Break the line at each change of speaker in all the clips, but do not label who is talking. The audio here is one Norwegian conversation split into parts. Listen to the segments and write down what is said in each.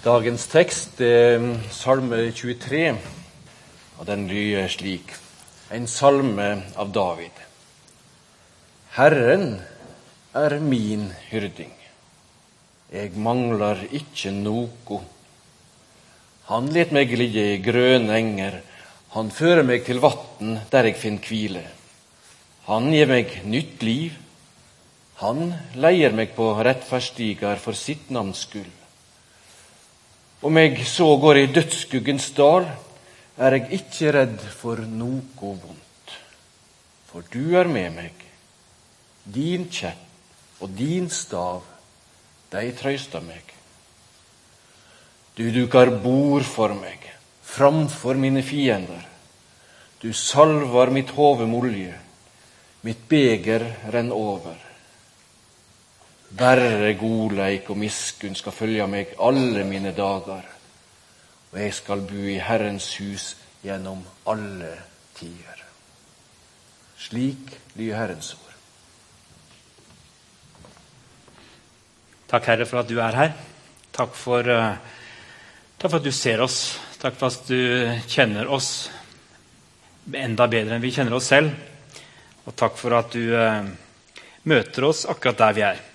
Dagens tekst er Salme 23, og den lyder slik. En salme av David. Herren er min hyrding. Jeg mangler ikke noe. Han let meg ligge i grønne enger. Han fører meg til vatn der jeg finner hvile. Han gir meg nytt liv. Han leier meg på rettferdsstiger for sitt navns skyld. Om jeg så går i dødsskuggens dal, er jeg ikke redd for noe vondt. For du er med meg. Din kjepp og din stav, de trøyster meg. Du duker bord for meg framfor mine fiender. Du salver mitt hode med olje. Mitt beger renner over. Bare godleik og miskunn skal følge meg alle mine dager, og jeg skal bo i Herrens hus gjennom alle tider. Slik lyder Herrens ord.
Takk, Herre, for at du er her. Takk for, uh, takk for at du ser oss. Takk for at du kjenner oss enda bedre enn vi kjenner oss selv. Og takk for at du uh, møter oss akkurat der vi er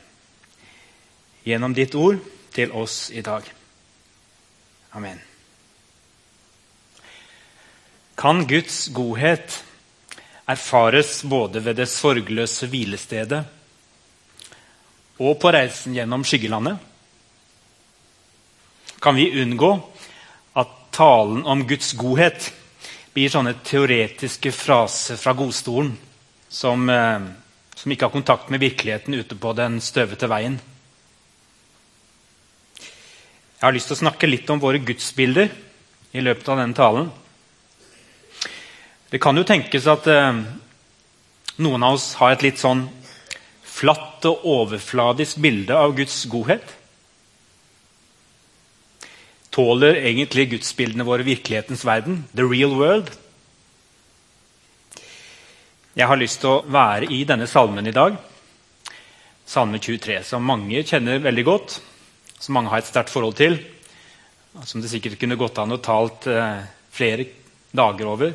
gjennom ditt ord til oss i dag. Amen. Kan Guds godhet erfares både ved det sorgløse hvilestedet og på reisen gjennom skyggelandet? Kan vi unngå at talen om Guds godhet blir sånne teoretiske fraser fra godstolen som, eh, som ikke har kontakt med virkeligheten ute på den støvete veien? Jeg har lyst til å snakke litt om våre gudsbilder i løpet av denne talen. Det kan jo tenkes at eh, noen av oss har et litt sånn flatt og overfladisk bilde av Guds godhet. Tåler egentlig gudsbildene våre virkelighetens verden? The real world? Jeg har lyst til å være i denne salmen i dag, salme 23, som mange kjenner veldig godt som mange har et sterkt forhold til. Som det sikkert kunne gått an å talt eh, flere dager over.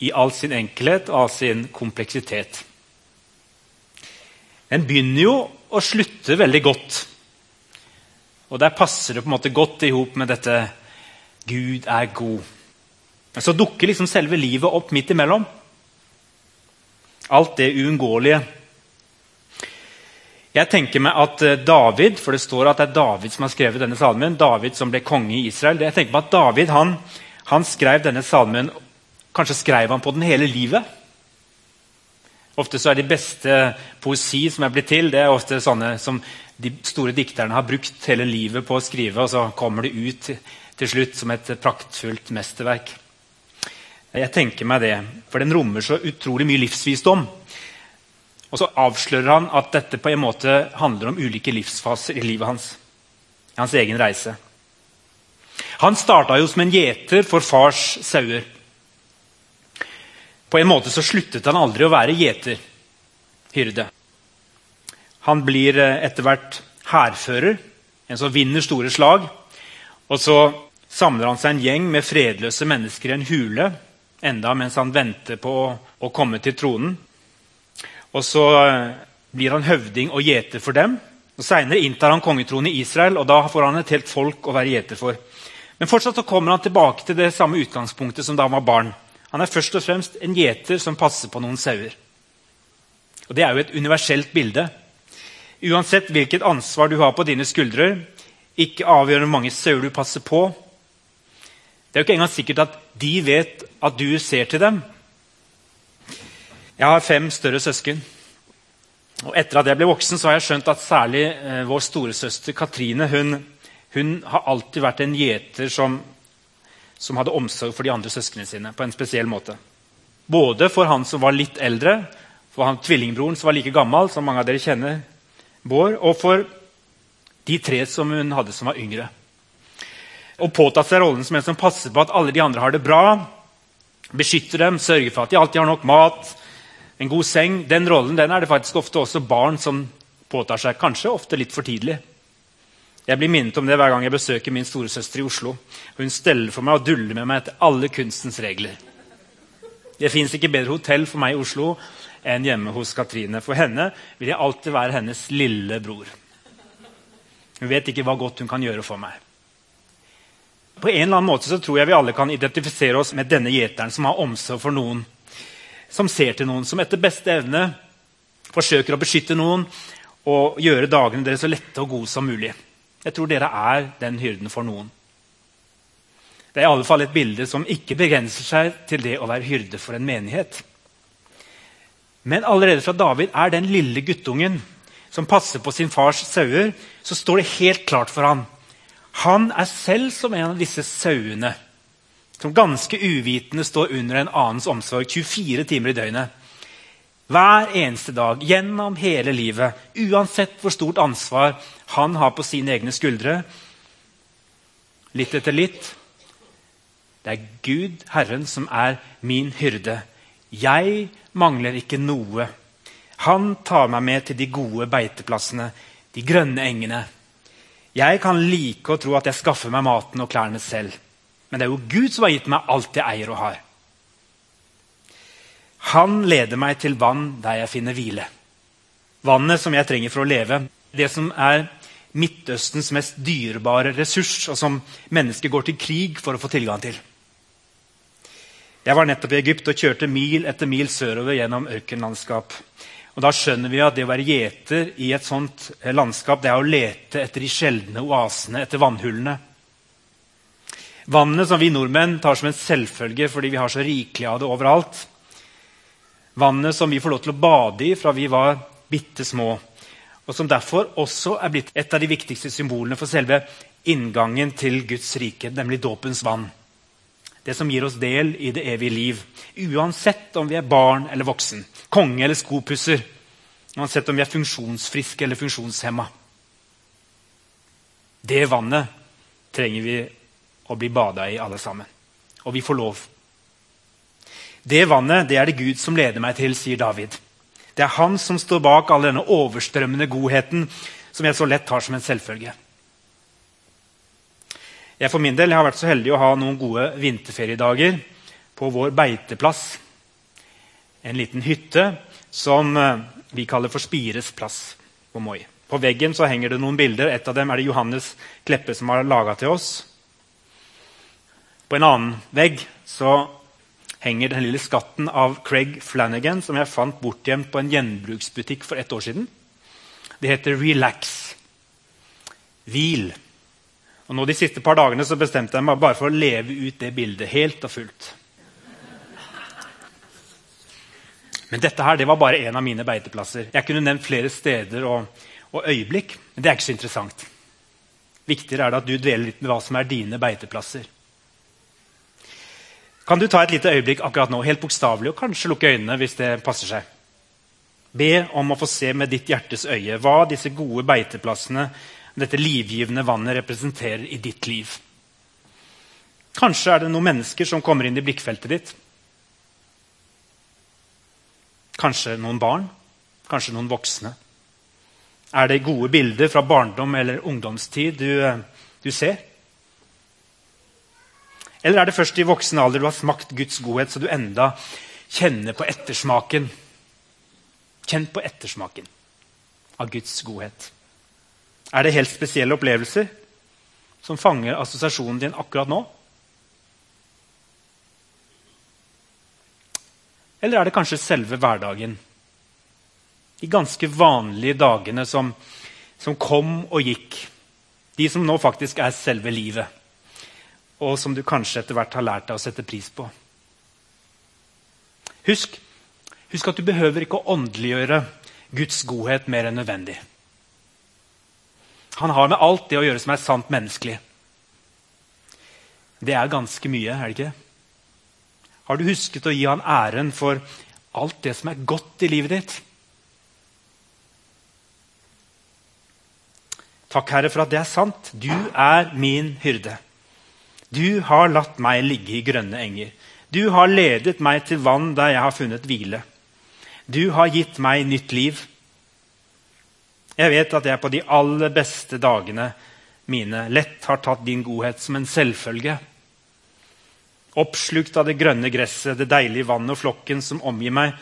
I all sin enkelhet og all sin kompleksitet. Den begynner jo å slutte veldig godt. Og der passer det på en måte godt i hop med dette 'Gud er god'. Men så dukker liksom selve livet opp midt imellom. Alt det uunngåelige jeg tenker meg at eh, David, for det står at det er David som har skrevet denne salmen, David som ble konge i Israel, jeg tenker meg at David han, han skrev denne salmen Kanskje skrev han på den hele livet? Ofte så er de beste poesi som er blitt til, det er ofte sånne som de store dikterne har brukt hele livet på å skrive, og så kommer det ut til slutt som et praktfullt mesterverk. Jeg tenker meg det, for den rommer så utrolig mye livsvisdom. Og så avslører han at dette på en måte handler om ulike livsfaser i livet hans. I hans egen reise. Han starta jo som en gjeter for fars sauer. På en måte så sluttet han aldri å være gjeter, hyrde. Han blir eh, etter hvert hærfører, en som vinner store slag. Og så samler han seg en gjeng med fredløse mennesker i en hule enda mens han venter på å komme til tronen. Og så eh, blir han høvding og gjeter for dem. Og Seinere inntar han kongetronen i Israel, og da får han et helt folk å være gjeter for. Men fortsatt så kommer han tilbake til det samme utgangspunktet som da han var barn. Han er først og fremst en gjeter som passer på noen sauer. Og Det er jo et universelt bilde. Uansett hvilket ansvar du har på dine skuldre, ikke avgjør hvor mange sauer du passer på. Det er jo ikke engang sikkert at de vet at du ser til dem. Jeg har fem større søsken. Og Etter at jeg ble voksen, så har jeg skjønt at særlig eh, vår storesøster Katrine hun, hun, har alltid vært en gjeter som, som, hadde omsorg for de andre søsknene sine på en spesiell måte. Både for han som var litt eldre, for han tvillingbroren som var like gammel, som mange av dere kjenner, Bård, og for de tre som hun hadde som var yngre. Og påtatt seg rollen som en som passer på at alle de andre har det bra, beskytter dem, sørger for at de alltid har nok mat, en god seng, den rollen den er det faktisk ofte også barn som påtar seg. Kanskje ofte litt for tidlig. Jeg blir minnet om det hver gang jeg besøker min storesøster i Oslo. Hun steller for meg og duller med meg etter alle kunstens regler. Det fins ikke bedre hotell for meg i Oslo enn hjemme hos Katrine. For henne vil jeg alltid være hennes lille bror. Hun vet ikke hva godt hun kan gjøre for meg. På en eller annen måte så tror jeg vi alle kan identifisere oss med denne gjeteren som har omsorg for noen, som ser til noen, som etter beste evne forsøker å beskytte noen og gjøre dagene deres så lette og gode som mulig. Jeg tror dere er den hyrden for noen. Det er i alle fall et bilde som ikke begrenser seg til det å være hyrde for en menighet. Men allerede fra David er den lille guttungen som passer på sin fars sauer, så står det helt klart for ham han er selv som en av disse sauene som ganske uvitende står under en annens omsorg 24 timer i døgnet. Hver eneste dag, gjennom hele livet, uansett hvor stort ansvar han har på sine egne skuldre. Litt etter litt. Det er Gud, Herren, som er min hyrde. Jeg mangler ikke noe. Han tar meg med til de gode beiteplassene, de grønne engene. Jeg kan like å tro at jeg skaffer meg maten og klærne selv. Men det er jo Gud som har gitt meg alt jeg eier og har. Han leder meg til vann der jeg finner hvile. Vannet som jeg trenger for å leve. Det som er Midtøstens mest dyrebare ressurs, og som mennesker går til krig for å få tilgang til. Jeg var nettopp i Egypt og kjørte mil etter mil sørover gjennom ørkenlandskap. Og Da skjønner vi at det å være gjeter i et sånt landskap det er å lete etter de sjeldne oasene, etter vannhullene. Vannet som vi nordmenn tar som en selvfølge fordi vi har så rikelig av det overalt. Vannet som vi får lov til å bade i fra vi var bitte små. Og som derfor også er blitt et av de viktigste symbolene for selve inngangen til Guds rike, nemlig dåpens vann. Det som gir oss del i det evige liv. Uansett om vi er barn eller voksen, konge eller skopusser. Uansett om vi er funksjonsfriske eller funksjonshemma. Det vannet trenger vi å bli bada i, alle sammen. Og vi får lov. Det vannet det er det Gud som leder meg til, sier David. Det er han som står bak all denne overstrømmende godheten som jeg så lett tar som en selvfølge. Jeg for min del har vært så heldig å ha noen gode vinterferiedager på vår beiteplass. En liten hytte som eh, vi kaller for Spires plass på Moi. På veggen så henger det noen bilder. Et av dem er det Johannes Kleppe som har laga til oss. På en annen vegg så henger den lille skatten av Craig Flanagan som jeg fant bortgjemt på en gjenbruksbutikk for ett år siden. Det heter Relax. Hvil. Og nå De siste par dagene så bestemte jeg meg bare for å leve ut det bildet helt og fullt. Men dette her, det var bare en av mine beiteplasser. Jeg kunne nevnt flere steder og, og øyeblikk, men det er ikke så interessant. Viktigere er det at du dveler litt med hva som er dine beiteplasser. Kan du ta et lite øyeblikk akkurat nå, helt bokstavelig, og kanskje lukke øynene hvis det passer seg? Be om å få se med ditt hjertes øye hva disse gode beiteplassene dette livgivende vannet representerer i ditt liv. Kanskje er det noen mennesker som kommer inn i blikkfeltet ditt. Kanskje noen barn, kanskje noen voksne. Er det gode bilder fra barndom eller ungdomstid du, eh, du ser? Eller er det først i voksen alder du har smakt Guds godhet, så du enda kjenner på ettersmaken? Kjenn på ettersmaken av Guds godhet. Er det helt spesielle opplevelser som fanger assosiasjonen din akkurat nå? Eller er det kanskje selve hverdagen? De ganske vanlige dagene som, som kom og gikk. De som nå faktisk er selve livet. Og som du kanskje etter hvert har lært deg å sette pris på. Husk, husk at du behøver ikke å åndeliggjøre Guds godhet mer enn nødvendig. Han har med alt det å gjøre som er sant menneskelig. Det er ganske mye, er det ikke? Har du husket å gi han æren for alt det som er godt i livet ditt? Takk, Herre, for at det er sant. Du er min hyrde. Du har latt meg ligge i grønne enger. Du har ledet meg til vann der jeg har funnet hvile. Du har gitt meg nytt liv. Jeg vet at jeg på de aller beste dagene mine, lett har tatt din godhet som en selvfølge. Oppslukt av det grønne gresset, det deilige vannet og flokken som omgir meg,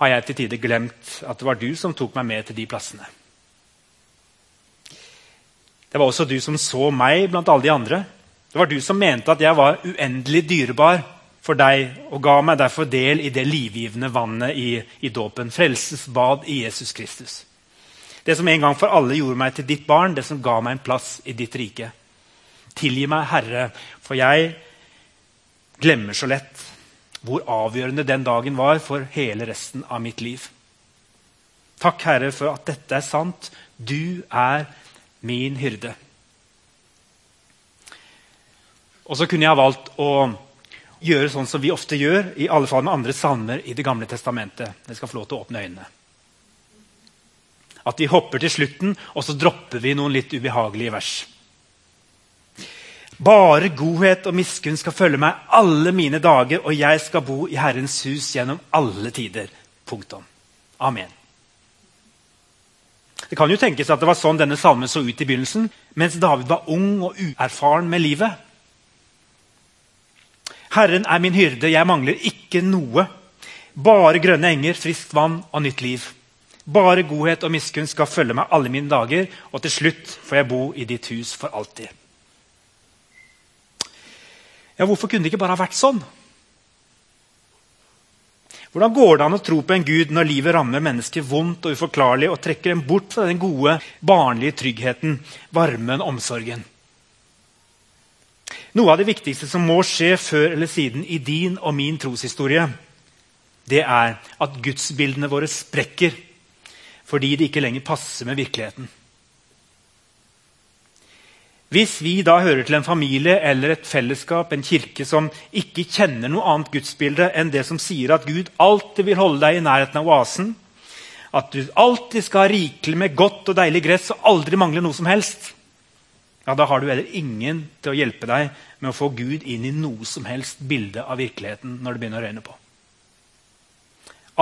har jeg til tider glemt at det var du som tok meg med til de plassene. Det var også du som så meg blant alle de andre. Det var du som mente at jeg var uendelig dyrebar for deg og ga meg derfor del i det livgivende vannet i, i dåpen. Frelsesbad i Jesus Kristus. Det som en gang for alle gjorde meg til ditt barn, det som ga meg en plass i ditt rike. Tilgi meg, Herre, for jeg glemmer så lett hvor avgjørende den dagen var for hele resten av mitt liv. Takk, Herre, for at dette er sant. Du er min hyrde. Og så kunne jeg ha valgt å gjøre sånn som vi ofte gjør, i alle fall med andre salmer i Det gamle testamentet. Jeg skal få lov til å åpne øynene. At vi hopper til slutten, og så dropper vi noen litt ubehagelige vers. Bare godhet og miskunn skal følge meg alle mine dager, og jeg skal bo i Herrens hus gjennom alle tider. Punktum. Amen. Det kan jo tenkes at det var sånn denne salmen så ut i begynnelsen, mens David var ung og uerfaren med livet. Herren er min hyrde, jeg mangler ikke noe. Bare grønne enger, friskt vann og nytt liv. Bare godhet og miskunn skal følge meg alle mine dager, og til slutt får jeg bo i ditt hus for alltid. Ja, Hvorfor kunne det ikke bare ha vært sånn? Hvordan går det an å tro på en Gud når livet rammer mennesker vondt og uforklarlig og trekker dem bort fra den gode, barnlige tryggheten, varmen, omsorgen? Noe av det viktigste som må skje før eller siden i din og min troshistorie, det er at gudsbildene våre sprekker fordi de ikke lenger passer med virkeligheten. Hvis vi da hører til en familie eller et fellesskap, en kirke, som ikke kjenner noe annet gudsbilde enn det som sier at Gud alltid vil holde deg i nærheten av oasen, at du alltid skal ha rikelig med godt og deilig gress og aldri mangle noe som helst, ja, da har du heller ingen til å hjelpe deg med å få Gud inn i noe som helst bilde av virkeligheten når det begynner å røyne på.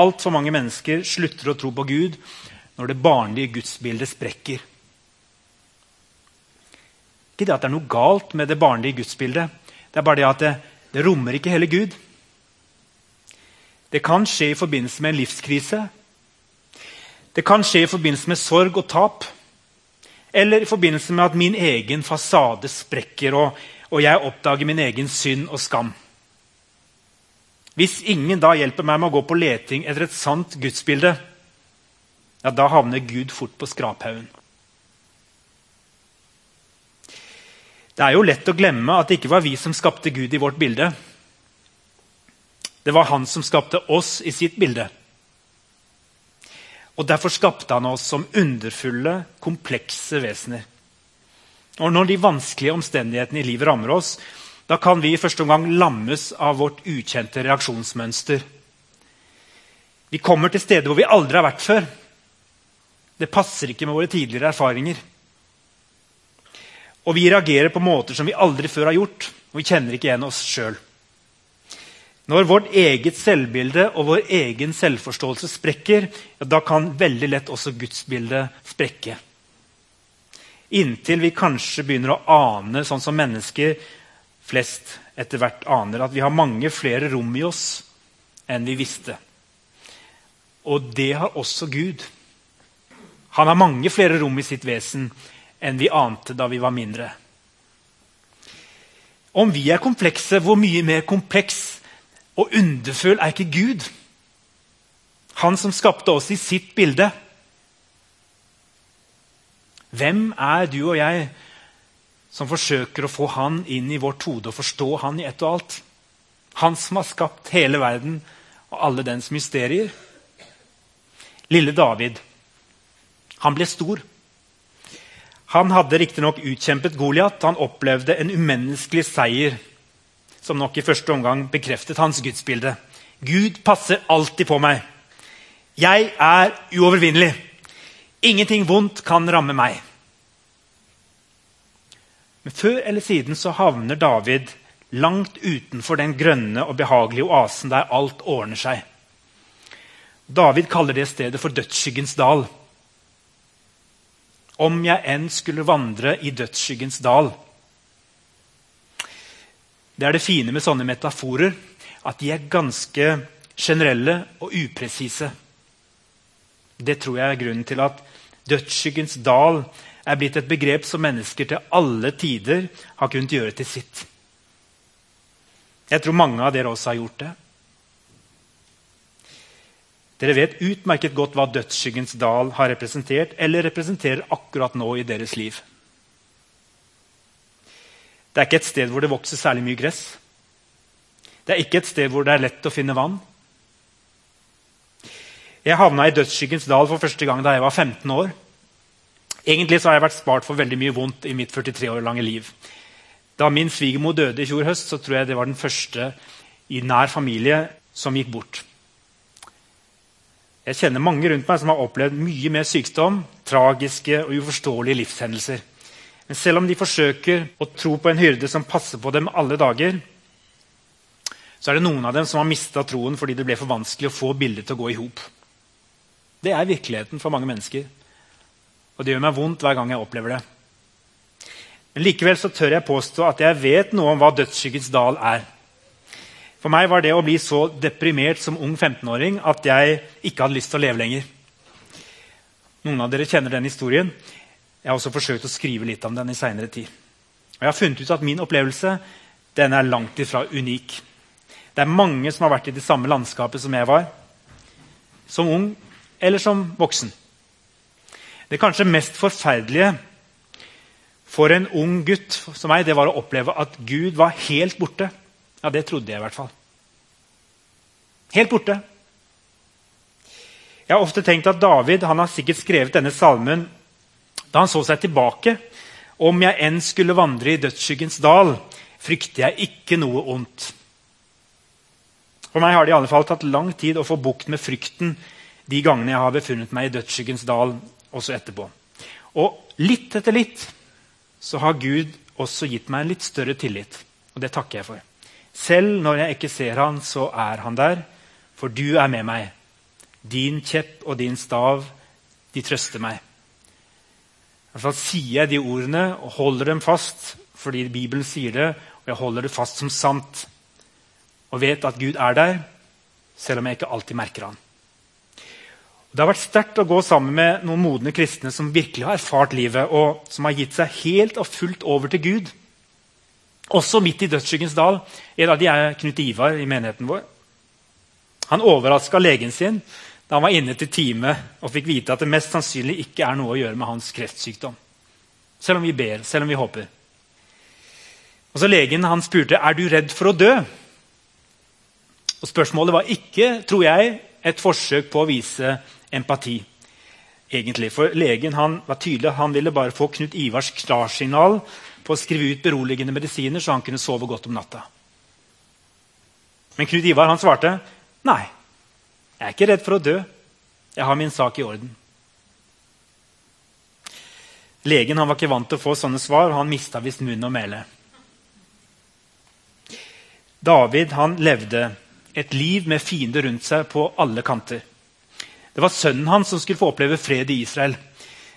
Altfor mange mennesker slutter å tro på Gud når det barnlige gudsbildet sprekker. Ikke det at det er noe galt med det barnlige gudsbildet. Det er bare det at det, det rommer ikke hele Gud. Det kan skje i forbindelse med en livskrise. Det kan skje i forbindelse med sorg og tap. Eller i forbindelse med at min egen fasade sprekker, og, og jeg oppdager min egen synd og skam. Hvis ingen da hjelper meg med å gå på leting etter et sant gudsbilde, ja, da havner Gud fort på skraphaugen. Det er jo lett å glemme at det ikke var vi som skapte Gud i vårt bilde. Det var han som skapte oss i sitt bilde. Og Derfor skapte han oss som underfulle, komplekse vesener. Og Når de vanskelige omstendighetene i livet rammer oss, da kan vi i første omgang lammes av vårt ukjente reaksjonsmønster. Vi kommer til steder hvor vi aldri har vært før. Det passer ikke med våre tidligere erfaringer. Og vi reagerer på måter som vi aldri før har gjort, og vi kjenner ikke igjen oss sjøl. Når vårt eget selvbilde og vår egen selvforståelse sprekker, ja, da kan veldig lett også gudsbildet sprekke. Inntil vi kanskje begynner å ane, sånn som mennesker flest etter hvert aner, at vi har mange flere rom i oss enn vi visste. Og det har også Gud. Han har mange flere rom i sitt vesen enn vi ante da vi var mindre. Om vi er komplekse, hvor mye mer kompleks og underfull er ikke Gud? Han som skapte oss i sitt bilde. Hvem er du og jeg som forsøker å få han inn i vårt hode og forstå han i ett og alt? Han som har skapt hele verden og alle dens mysterier. Lille David, han ble stor. Han hadde riktignok utkjempet Goliat. Han opplevde en umenneskelig seier, som nok i første omgang bekreftet hans gudsbilde. Gud passer alltid på meg. Jeg er uovervinnelig. Ingenting vondt kan ramme meg. Men før eller siden så havner David langt utenfor den grønne og behagelige oasen der alt ordner seg. David kaller det stedet for dødsskyggens dal. Om jeg enn skulle vandre i dødsskyggens dal. Det er det fine med sånne metaforer, at de er ganske generelle og upresise. Det tror jeg er grunnen til at dødsskyggens dal er blitt et begrep som mennesker til alle tider har kunnet gjøre til sitt. Jeg tror mange av dere også har gjort det. Dere vet utmerket godt hva dødsskyggens dal har representert eller representerer akkurat nå i deres liv. Det er ikke et sted hvor det vokser særlig mye gress. Det er ikke et sted hvor det er lett å finne vann. Jeg havna i dødsskyggens dal for første gang da jeg var 15 år. Egentlig har jeg vært spart for veldig mye vondt i mitt 43 år lange liv. Da min svigermor døde i fjor høst, så tror jeg det var den første i nær familie som gikk bort. Jeg kjenner mange rundt meg som har opplevd mye mer sykdom, tragiske og uforståelige livshendelser. Men selv om de forsøker å tro på en hyrde som passer på dem alle dager, så er det noen av dem som har mista troen fordi det ble for vanskelig å få bildet til å gå i hop. Det er virkeligheten for mange mennesker. Og det gjør meg vondt hver gang jeg opplever det. Men likevel så tør jeg påstå at jeg vet noe om hva dødsskyggens dal er. For meg var det å bli så deprimert som ung 15-åring at jeg ikke hadde lyst til å leve lenger. Noen av dere kjenner den historien. Jeg har også forsøkt å skrive litt om den i senere tid. Og jeg har funnet ut at Min opplevelse den er langt ifra unik. Det er mange som har vært i det samme landskapet som jeg var. Som ung eller som voksen. Det kanskje mest forferdelige for en ung gutt som meg, det var å oppleve at Gud var helt borte. Ja, det trodde jeg i hvert fall. Helt borte. Jeg har ofte tenkt at David han har sikkert skrevet denne salmen da han så seg tilbake. Om jeg enn skulle vandre i dødsskyggens dal, frykter jeg ikke noe ondt. For meg har det i alle fall tatt lang tid å få bukt med frykten de gangene jeg har befunnet meg i dødsskyggens dal, også etterpå. Og litt etter litt så har Gud også gitt meg en litt større tillit. Og det takker jeg for. Selv når jeg ikke ser han, så er han der, for du er med meg. Din kjepp og din stav, de trøster meg. Hvert fall sier jeg de ordene og holder dem fast fordi Bibelen sier det, og jeg holder det fast som sant. Og vet at Gud er der, selv om jeg ikke alltid merker han. Det har vært sterkt å gå sammen med noen modne kristne som virkelig har erfart livet, og som har gitt seg helt og fullt over til Gud. Også midt i dødsskyggens dal. En av de er Knut Ivar i menigheten vår. Han overraska legen sin da han var inne til time og fikk vite at det mest sannsynlig ikke er noe å gjøre med hans kreftsykdom. Selv om vi ber, selv om vi håper. Og så Legen han spurte er du redd for å dø. Og Spørsmålet var ikke tror jeg, et forsøk på å vise empati. egentlig. For Legen han var tydelig, han ville bare få Knut Ivars klarsignal på å skrive ut beroligende medisiner så han kunne sove godt om natta. Men Knut Ivar han svarte nei, jeg er ikke redd for å dø. Jeg har min sak i orden. Legen var ikke vant til å få sånne svar, og han mista visst munn og mæle. David han levde et liv med fiender rundt seg på alle kanter. Det var sønnen hans som skulle få oppleve fred i Israel.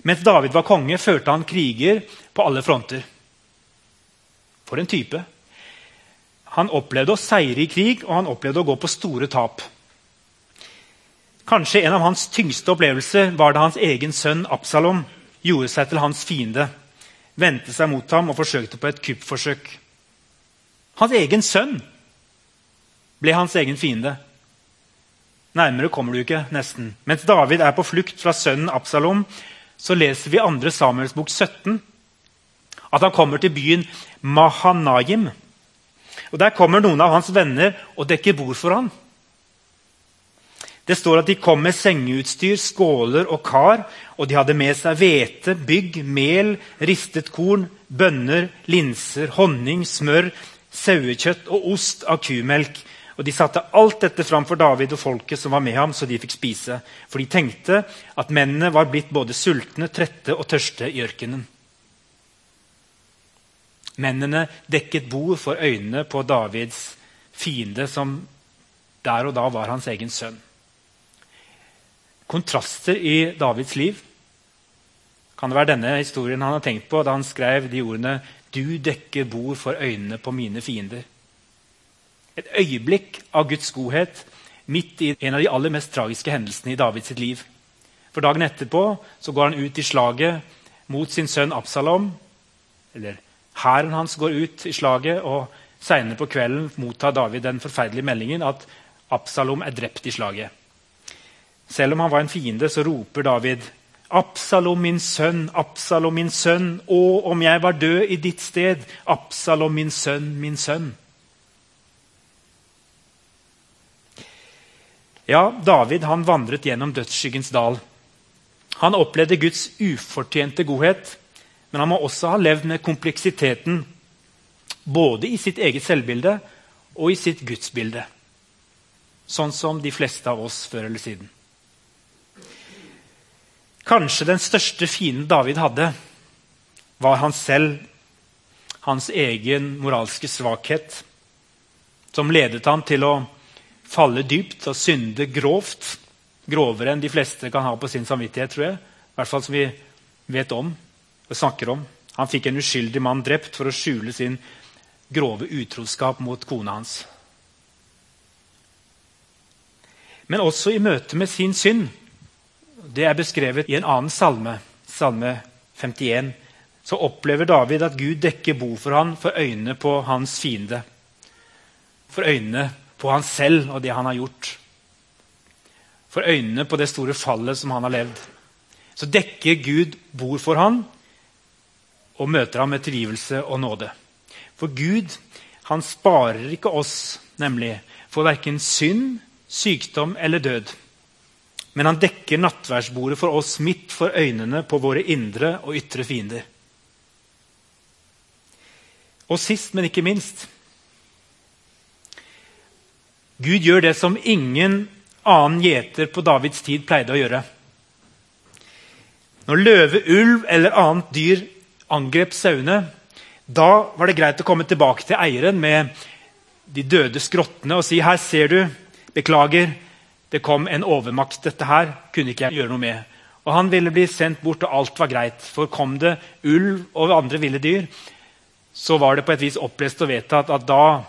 Mens David var konge, førte han kriger på alle fronter. For en type. Han opplevde å seire i krig, og han opplevde å gå på store tap. Kanskje en av hans tyngste opplevelser var da hans egen sønn Absalom gjorde seg til hans fiende, vendte seg mot ham og forsøkte på et kuppforsøk. Hans egen sønn ble hans egen fiende. Nærmere kommer du ikke, nesten. Mens David er på flukt fra sønnen Absalom, så leser vi 2. Samuels bok 17 at han kommer til byen Mahanaim. Og Der kommer noen av hans venner og dekker bord for ham. Det står at de kom med sengeutstyr, skåler og kar, og de hadde med seg hvete, bygg, mel, ristet korn, bønner, linser, honning, smør, sauekjøtt og ost av kumelk. Og De satte alt dette fram for David og folket som var med ham, så de fikk spise. For de tenkte at mennene var blitt både sultne, trette og tørste i ørkenen. Mennene dekket bord for øynene på Davids fiende, som der og da var hans egen sønn. Kontraster i Davids liv. Kan det være denne historien han har tenkt på da han skrev de ordene 'Du dekker bord for øynene på mine fiender'? Et øyeblikk av Guds godhet midt i en av de aller mest tragiske hendelsene i Davids liv. For Dagen etterpå så går han ut i slaget mot sin sønn Absalom. Eller hæren hans går ut i slaget, og seinere på kvelden mottar David den forferdelige meldingen at Absalom er drept i slaget. Selv om han var en fiende, så roper David Absalom, min sønn, Absalom, min sønn, å, om jeg var død i ditt sted, Absalom, min sønn, min sønn. Ja, David han vandret gjennom dødsskyggens dal. Han opplevde Guds ufortjente godhet, men han må også ha levd med kompleksiteten både i sitt eget selvbilde og i sitt gudsbilde. Sånn som de fleste av oss før eller siden. Kanskje den største fienden David hadde, var han selv, hans egen moralske svakhet, som ledet ham til å falle dypt og synde grovt. Grovere enn de fleste kan ha på sin samvittighet, tror jeg. I hvert fall som vi vet om og snakker om. Han fikk en uskyldig mann drept for å skjule sin grove utroskap mot kona hans. Men også i møte med sin synd det er beskrevet i en annen salme, salme 51. Så opplever David at Gud dekker bo for ham for øynene på hans fiende. For øynene på han selv og det han har gjort. For øynene på det store fallet som han har levd. Så dekker Gud bord for ham og møter ham med tilgivelse og nåde. For Gud han sparer ikke oss nemlig for verken synd, sykdom eller død. Men han dekker nattverdsbordet for oss midt for øynene på våre indre og ytre fiender. Og sist, men ikke minst Gud gjør det som ingen annen gjeter på Davids tid pleide å gjøre. Når løve, ulv eller annet dyr angrep sauene, da var det greit å komme tilbake til eieren med de døde skrottene og si her ser du, beklager, det kom en overmakt. Dette her kunne ikke jeg gjøre noe med. Og Han ville bli sendt bort, og alt var greit. For kom det ulv og andre ville dyr, så var det på et vis opplest og vedtatt at da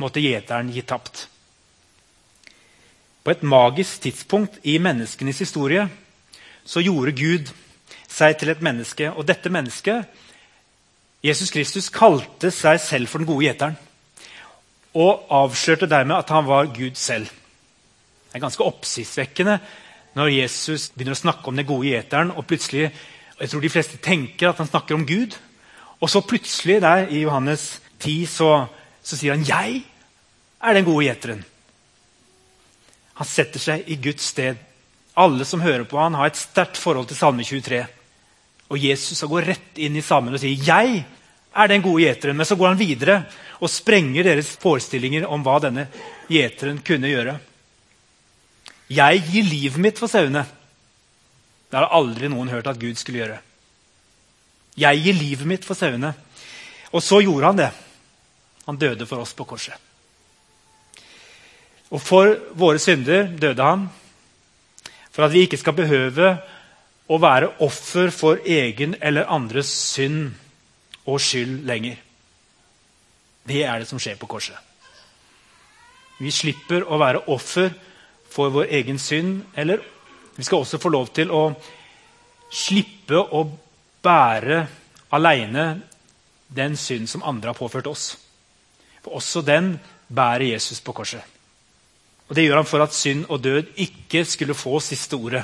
måtte gjeteren gi tapt. På et magisk tidspunkt i menneskenes historie så gjorde Gud seg til et menneske. Og dette mennesket, Jesus Kristus, kalte seg selv for den gode gjeteren. Og avslørte dermed at han var Gud selv. Det er ganske oppsiktsvekkende når Jesus begynner å snakke om den gode gjeteren, og plutselig jeg tror de fleste tenker at han snakker om Gud. Og så plutselig der i Johannes 10 så, så sier han 'Jeg er den gode gjeteren'. Han setter seg i Guds sted. Alle som hører på han har et sterkt forhold til Salme 23. Og Jesus går rett inn i salmen og sier 'Jeg er den gode gjeteren'. Men så går han videre og sprenger deres forestillinger om hva denne gjeteren kunne gjøre. 'Jeg gir livet mitt for sauene'. Det har aldri noen hørt at Gud skulle gjøre. 'Jeg gir livet mitt for sauene'. Og så gjorde han det. Han døde for oss på korset. Og for våre synder døde han. For at vi ikke skal behøve å være offer for egen eller andres synd og skyld lenger. Det er det som skjer på korset. Vi slipper å være offer for vår egen synd. Eller vi skal også få lov til å slippe å bære aleine den synd som andre har påført oss. For også den bærer Jesus på korset. Og Det gjør han for at synd og død ikke skulle få siste ordet.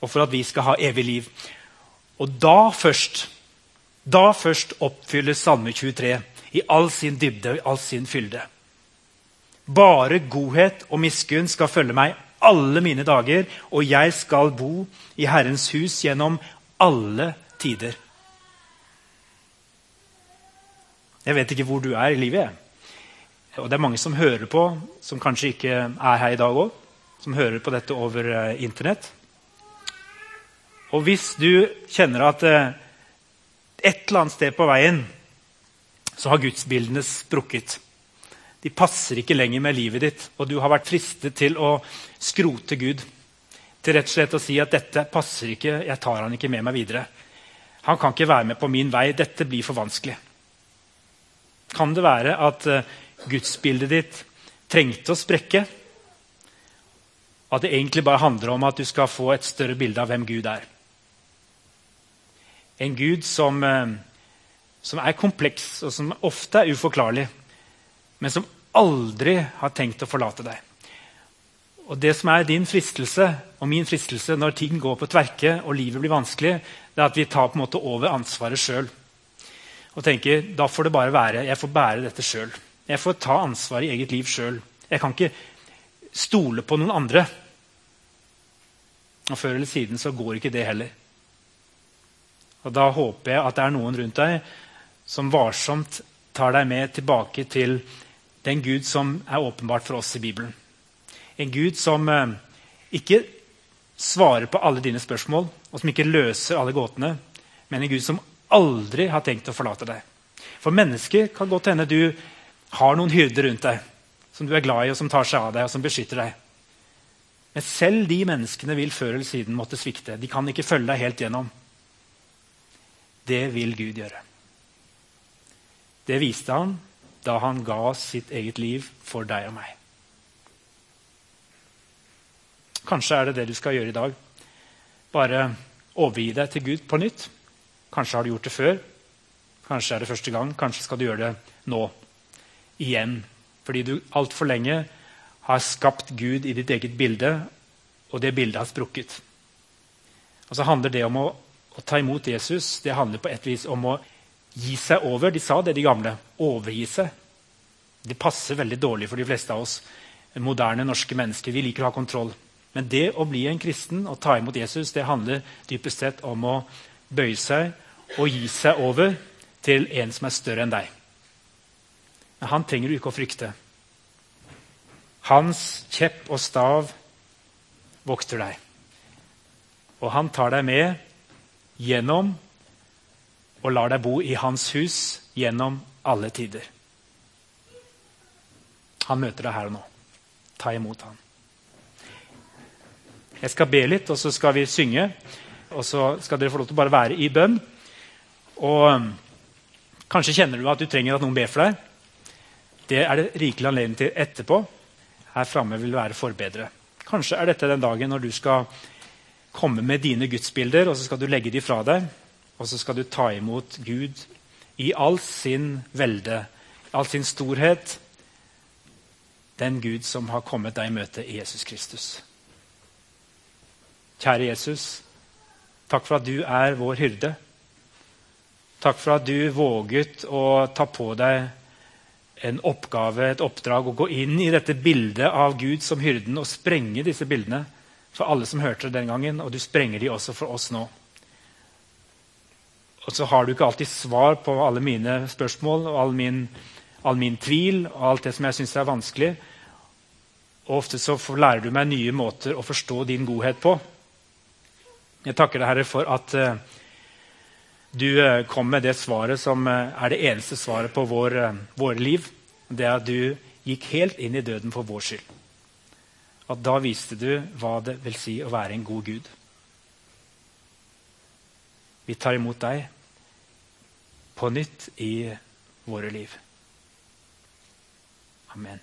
Og for at vi skal ha evig liv. Og da først da først oppfylles Salme 23 i all sin dybde og i all sin fylde. Bare godhet og miskunn skal følge meg alle mine dager, og jeg skal bo i Herrens hus gjennom alle tider. Jeg vet ikke hvor du er i livet. Og det er mange som hører på, som kanskje ikke er her i dag òg. Som hører på dette over uh, Internett. Og hvis du kjenner at uh, et eller annet sted på veien så har gudsbildene sprukket de passer ikke lenger med livet ditt, og du har vært fristet til å skrote Gud. til rett og slett å si at dette passer ikke, jeg tar han ikke med meg videre. Han kan ikke være med på min vei. Dette blir for vanskelig. Kan det være at uh, gudsbildet ditt trengte å sprekke? At det egentlig bare handler om at du skal få et større bilde av hvem Gud er? En Gud som, uh, som er kompleks, og som ofte er uforklarlig, men som aldri har tenkt å forlate deg. Og Det som er din fristelse og min fristelse når ting går på tverke og livet blir vanskelig, det er at vi tar på en måte over ansvaret sjøl. Og tenker da får det bare være. Jeg får bære dette sjøl. Jeg får ta ansvaret i eget liv sjøl. Jeg kan ikke stole på noen andre. Og Før eller siden så går ikke det heller. Og Da håper jeg at det er noen rundt deg som varsomt tar deg med tilbake til den Gud som er åpenbart for oss i Bibelen. En Gud som eh, ikke svarer på alle dine spørsmål, og som ikke løser alle gåtene, men en Gud som aldri har tenkt å forlate deg. For mennesker kan godt hende du har noen hyrder rundt deg som du er glad i, og som tar seg av deg og som beskytter deg. Men selv de menneskene vil før eller siden måtte svikte. De kan ikke følge deg helt gjennom. Det vil Gud gjøre. Det viste han da han ga sitt eget liv for deg og meg. Kanskje er det det du skal gjøre i dag. Bare overgi deg til Gud på nytt. Kanskje har du gjort det før. Kanskje er det første gang. Kanskje skal du gjøre det nå. Igjen. Fordi du altfor lenge har skapt Gud i ditt eget bilde, og det bildet har sprukket. Og så handler det om å, å ta imot Jesus det handler på et vis om å gi seg over. De sa det, de gamle. Overgi seg. Det passer veldig dårlig for de fleste av oss moderne norske mennesker. Vi liker å ha kontroll. Men det å bli en kristen og ta imot Jesus det handler dypest sett om å bøye seg og gi seg over til en som er større enn deg. Men han trenger du ikke å frykte. Hans kjepp og stav vokter deg. Og han tar deg med gjennom og lar deg bo i hans hus gjennom alle tider. Han møter deg her og nå. Ta imot han. Jeg skal be litt, og så skal vi synge. Og så skal dere få lov til å bare være i bønn. Og um, kanskje kjenner du at du trenger at noen ber for deg. Det er det rikelig anledning til etterpå. Her framme vil være forbedre. Kanskje er dette den dagen når du skal komme med dine gudsbilder, og så skal du legge de fra deg. Og så skal du ta imot Gud i all sin velde, all sin storhet. Den Gud som har kommet deg i møte i Jesus Kristus. Kjære Jesus, takk for at du er vår hyrde. Takk for at du våget å ta på deg en oppgave, et oppdrag, å gå inn i dette bildet av Gud som hyrden og sprenge disse bildene for alle som hørte det den gangen, og du sprenger de også for oss nå. Og så har du ikke alltid svar på alle mine spørsmål og all min, all min tvil og alt det som jeg syns er vanskelig. Og ofte så lærer du meg nye måter å forstå din godhet på. Jeg takker deg, Herre, for at uh, du uh, kom med det svaret som uh, er det eneste svaret på vår, våre liv. Det er at du gikk helt inn i døden for vår skyld. At da viste du hva det vil si å være en god Gud. Vi tar imot deg på nytt i våre liv. Amen.